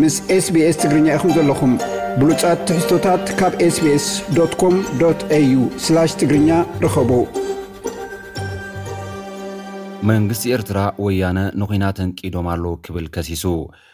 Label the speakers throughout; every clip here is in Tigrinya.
Speaker 1: ምስ ኤስቢኤስ ትግርኛ ኢኹም ዘለኹም። ብሉጻት ትሕዝቶታት ካብ ኤስቢኤስ ዶት ኮም ዶት ኤዩ ስላሽ ትግርኛ ርኸቡ።
Speaker 2: መንግስቲ ኤርትራ ወያነ ንዂናት ኣንቂዶም ኣለዉ ክብል ከሲሱ።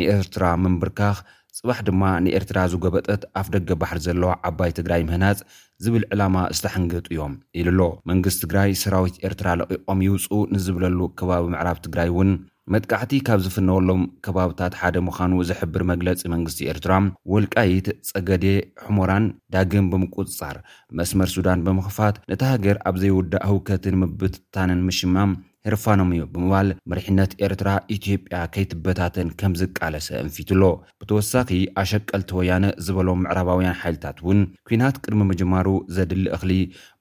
Speaker 2: ንኤርትራ ምምብርካኽ፣ ጽባሕ ድማ ንኤርትራ ዝጎበጠት ኣፍደገ ባሕሪ ዘለዋ ዓባይ ትግራይ ምህናጽ ዝብል ዕላማ ዝተሓንገጡ'ዮም ኢሉ'ሎ። መንግስቲ ትግራይ ሰራዊት ኤርትራ ለቒቖም ይውጽኡ ንዝብለሉ ከባቢ ምዕራብ ትግራይ'ውን መጥቃዕቲ ካብ ዝፍነወሎም ከባብታት ሓደ ምዃኑ ዝሕብር መግለጺ መንግስቲ ኤርትራ፣ ወልቃይት፣ ጸገዴ፣ ሑሞራን ዳግም ብምቁጽጻር፣ መስመር ሱዳን ብምኽፋት፣ ነታ ሃገር ኣብ ዘይውዳእ ህውከትን ምብትታንን ምሽማም ህርፋኖም እዩ ብምባል መሪሕነት ኤርትራ ኢትዮጵያ ከይትበታተን ከም ዝቃለሰ እንፊቱ'ሎ። ብተወሳኺ ኣሸቀልቲ ወያነ ዝበሎም ምዕራባውያን ሓይልታት እውን ኲናት ቅድሚ ምጅማሩ ዘድሊ እኽሊ፣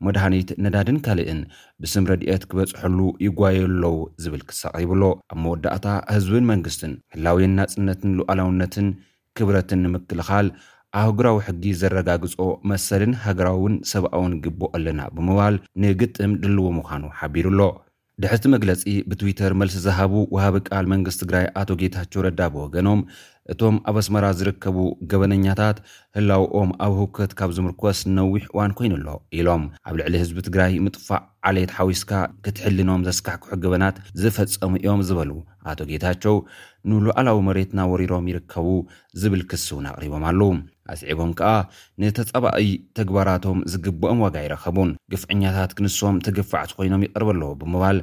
Speaker 2: መድሃኒት፣ ነዳድን ካልእን ብስም ረድኤት ክበጽሐሉ ይጓየዩ ኣለዉ ዝብል ክሲ ኣቕሪቡ'ሎ። ኣብ መወዳእታ ህዝብን መንግስትን ህላዌን ናጽነትን ሉኣላውነትን ክብረትን ንምክልኻል ኣህጉራዊ ሕጊ ዘረጋግጾ መሰልን ሃገራውን ሰብኣውን ግቡእ ኣለና ብምባል ንግጥም ድልዎ ምዃኑ ሓቢሩ ኣሎ። ድሕሪ'ቲ መግለጺ ብትዊተር መልሲ ዝሃቡ ወሃቢ ቃል መንግስቲ ትግራይ ኣቶ ጌታቸው ረዳ ብወገኖም እቶም ኣብ ኣስመራ ዝርከቡ ገበነኛታት ህላውኦም ኣብ ህውከት ካብ ዝምርኮስ ነዊሕ እዋን ኮይኑ ኣሎ ኢሎም። ኣብ ልዕሊ ህዝቢ ትግራይ ምጥፋእ ዓሌት ሓዊስካ ክትሕልኖም ዘስካሕክሑ ገበናት ዝፈጸሙ እዮም ዝበሉ ኣቶ ጌታቸው ንሉኣላዊ መሬትና ወሪሮም ይርከቡ ዝብል ክሲ እውን ኣቕሪቦም ኣለዉ። ኣስዒቦም ከኣ ንተጻባኢ ተግባራቶም ዝግበኦም ዋጋ ኣይረኸቡን፣ ግፍዐኛታት ክንሶም ተገፋዕቲ ኮይኖም ይቐርበለዉ ብምባል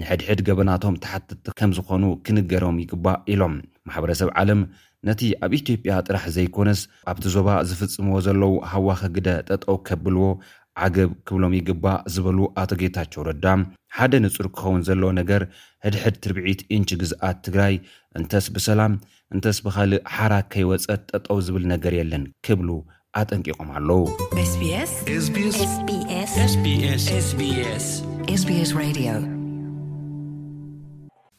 Speaker 2: ንሕድሕድ ገበናቶም ተሓተትቲ ከምዝኾኑ ክንገሮም ይግባእ ኢሎም። ማሕበረሰብ ዓለም ነቲ ኣብ ኢትዮጵያ ጥራሕ ዘይኮነስ ኣብቲ ዞባ ዝፍፅምዎ ዘለዉ ሃዋኺ ግደ ጠጠው ከብልዎ ዓገብ ክብሎም ይግባእ ዝበሉ ኣቶ ጌታቸው ረዳ ሓደ ንፁር ክኸውን ዘለዎ ነገር ሕድሕድ ትርብዒት ኢንች ግዝኣት ትግራይ እንተስ ብሰላም እንተስ ብኻልእ ሓራ ከይወፀት ጠጠው ዝብል ነገር የለን ክብሉ ኣጠንቂቖም ኣለው።
Speaker 3: SBS SBS SBS SBS SBS SBS Radio